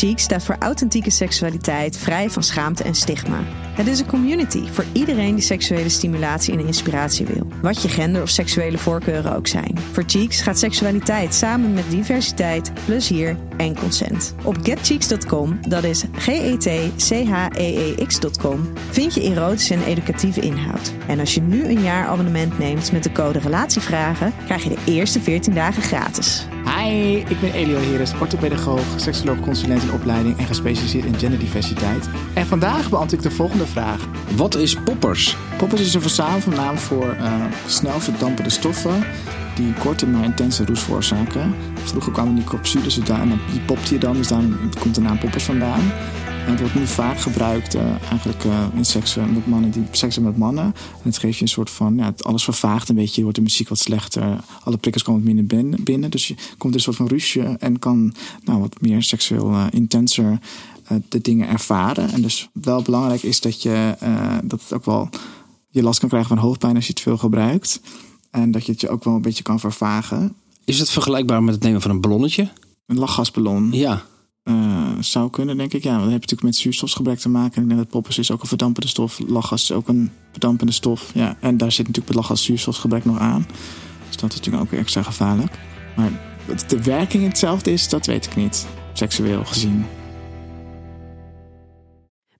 Cheeks staat voor authentieke seksualiteit, vrij van schaamte en stigma. Het is een community voor iedereen die seksuele stimulatie en inspiratie wil. Wat je gender of seksuele voorkeuren ook zijn. Voor Cheeks gaat seksualiteit samen met diversiteit, plezier en consent. Op getcheeks.com, dat is G-E-T-C-H-E-E-X.com, vind je erotische en educatieve inhoud. En als je nu een jaar abonnement neemt met de code Relatievragen, krijg je de eerste 14 dagen gratis. Hi, ik ben Elio Heres, orthopedagoog, seksoloog, consulent in opleiding en gespecialiseerd in genderdiversiteit. En vandaag beantwoord ik de volgende vraag. Wat is poppers? Poppers is een verzamelnaam voor uh, snel verdampende stoffen die korte maar intense roes veroorzaken. Vroeger kwamen die capsules en die popte je dan, dus daar komt de naam poppers vandaan. En het wordt nu vaak gebruikt uh, eigenlijk uh, in seksen met mannen die seksen met mannen. En het geeft je een soort van, ja, alles vervaagt een beetje, wordt de muziek wat slechter. Alle prikkels komen wat minder binnen. Dus je komt een soort van ruzie en kan nou, wat meer seksueel intenser de dingen ervaren. En dus wel belangrijk is dat, je, dat het ook wel je last kan krijgen van hoofdpijn als je het veel gebruikt. En dat je het je ook wel een beetje kan vervagen. Is het vergelijkbaar met het nemen van een ballonnetje? Een lachgasballon. Ja. Uh, zou kunnen, denk ik. Ja, dan heb je natuurlijk met zuurstofgebrek te maken. Ik denk dat poppers is ook een verdampende stof. Lachgas is ook een verdampende stof. Ja, en daar zit natuurlijk bij lachgas zuurstofgebrek nog aan. Dus dat is natuurlijk ook weer extra gevaarlijk. Maar de werking hetzelfde is, dat weet ik niet. Seksueel gezien.